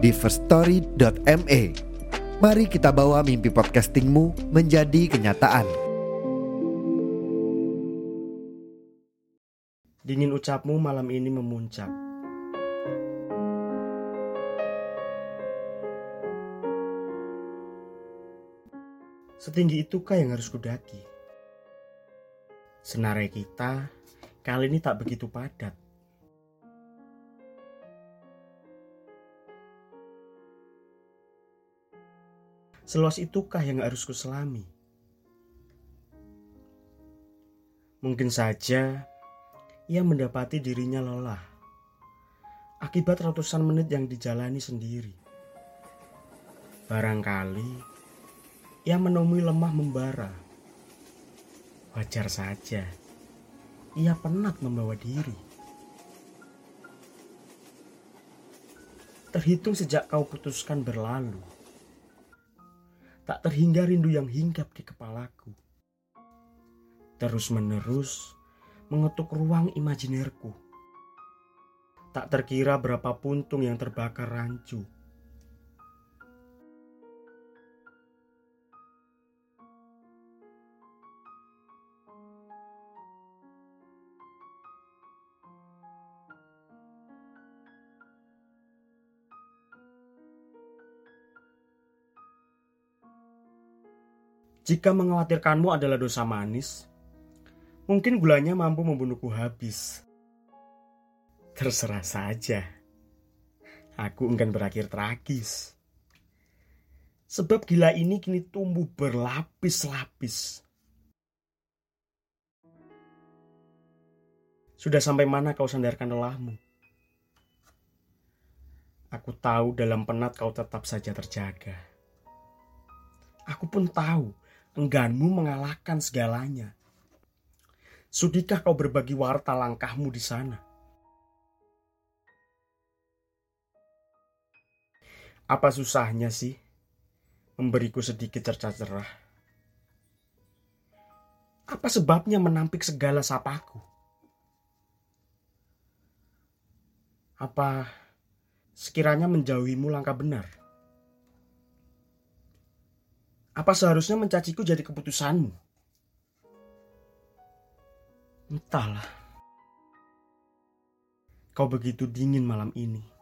di firststory.me. Mari kita bawa mimpi podcastingmu menjadi kenyataan. Dingin ucapmu malam ini memuncak. Setinggi itukah yang harus kudaki? Senarai kita kali ini tak begitu padat. Seluas itukah yang harus kuselami? Mungkin saja ia mendapati dirinya lelah akibat ratusan menit yang dijalani sendiri. Barangkali ia menemui lemah membara. Wajar saja ia penat membawa diri. Terhitung sejak kau putuskan berlalu, tak terhingga rindu yang hinggap di kepalaku. Terus menerus mengetuk ruang imajinerku. Tak terkira berapa puntung yang terbakar rancu Jika mengkhawatirkanmu adalah dosa manis, mungkin gulanya mampu membunuhku habis. Terserah saja. Aku enggan berakhir tragis. Sebab gila ini kini tumbuh berlapis-lapis. Sudah sampai mana kau sandarkan lelahmu? Aku tahu dalam penat kau tetap saja terjaga. Aku pun tahu engganmu mengalahkan segalanya. Sudikah kau berbagi warta langkahmu di sana? Apa susahnya sih memberiku sedikit cerca cerah? Apa sebabnya menampik segala sapaku? Apa sekiranya menjauhimu langkah benar? Apa seharusnya mencaciku jadi keputusanmu? Entahlah. Kau begitu dingin malam ini.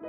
Kok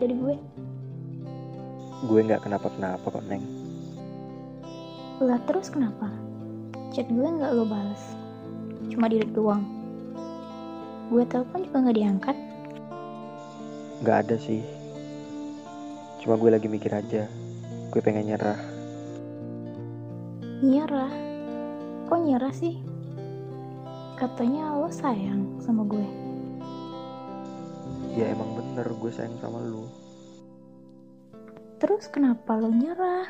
dari gue? Gue nggak kenapa-kenapa kok, Neng. Lah terus kenapa? Chat gue nggak lo balas. Cuma direct doang. Gue telepon juga nggak diangkat. Nggak ada sih. Cuma gue lagi mikir aja. Gue pengen nyerah. Nyerah? Kok nyerah sih? Katanya lo sayang sama gue ya emang bener gue sayang sama lu terus kenapa lo nyerah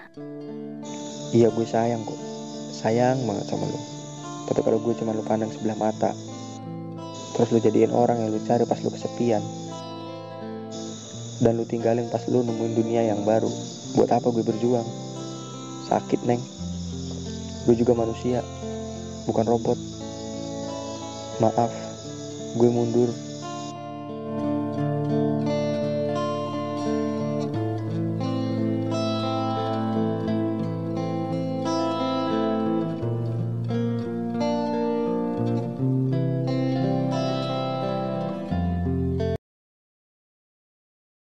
iya gue sayang kok sayang banget sama lu Tapi kalau gue cuma lu pandang sebelah mata, terus lu jadiin orang yang lu cari pas lu kesepian, dan lu tinggalin pas lu nemuin dunia yang baru, buat apa gue berjuang? Sakit, Neng. Gue juga manusia, bukan robot. Maaf, gue mundur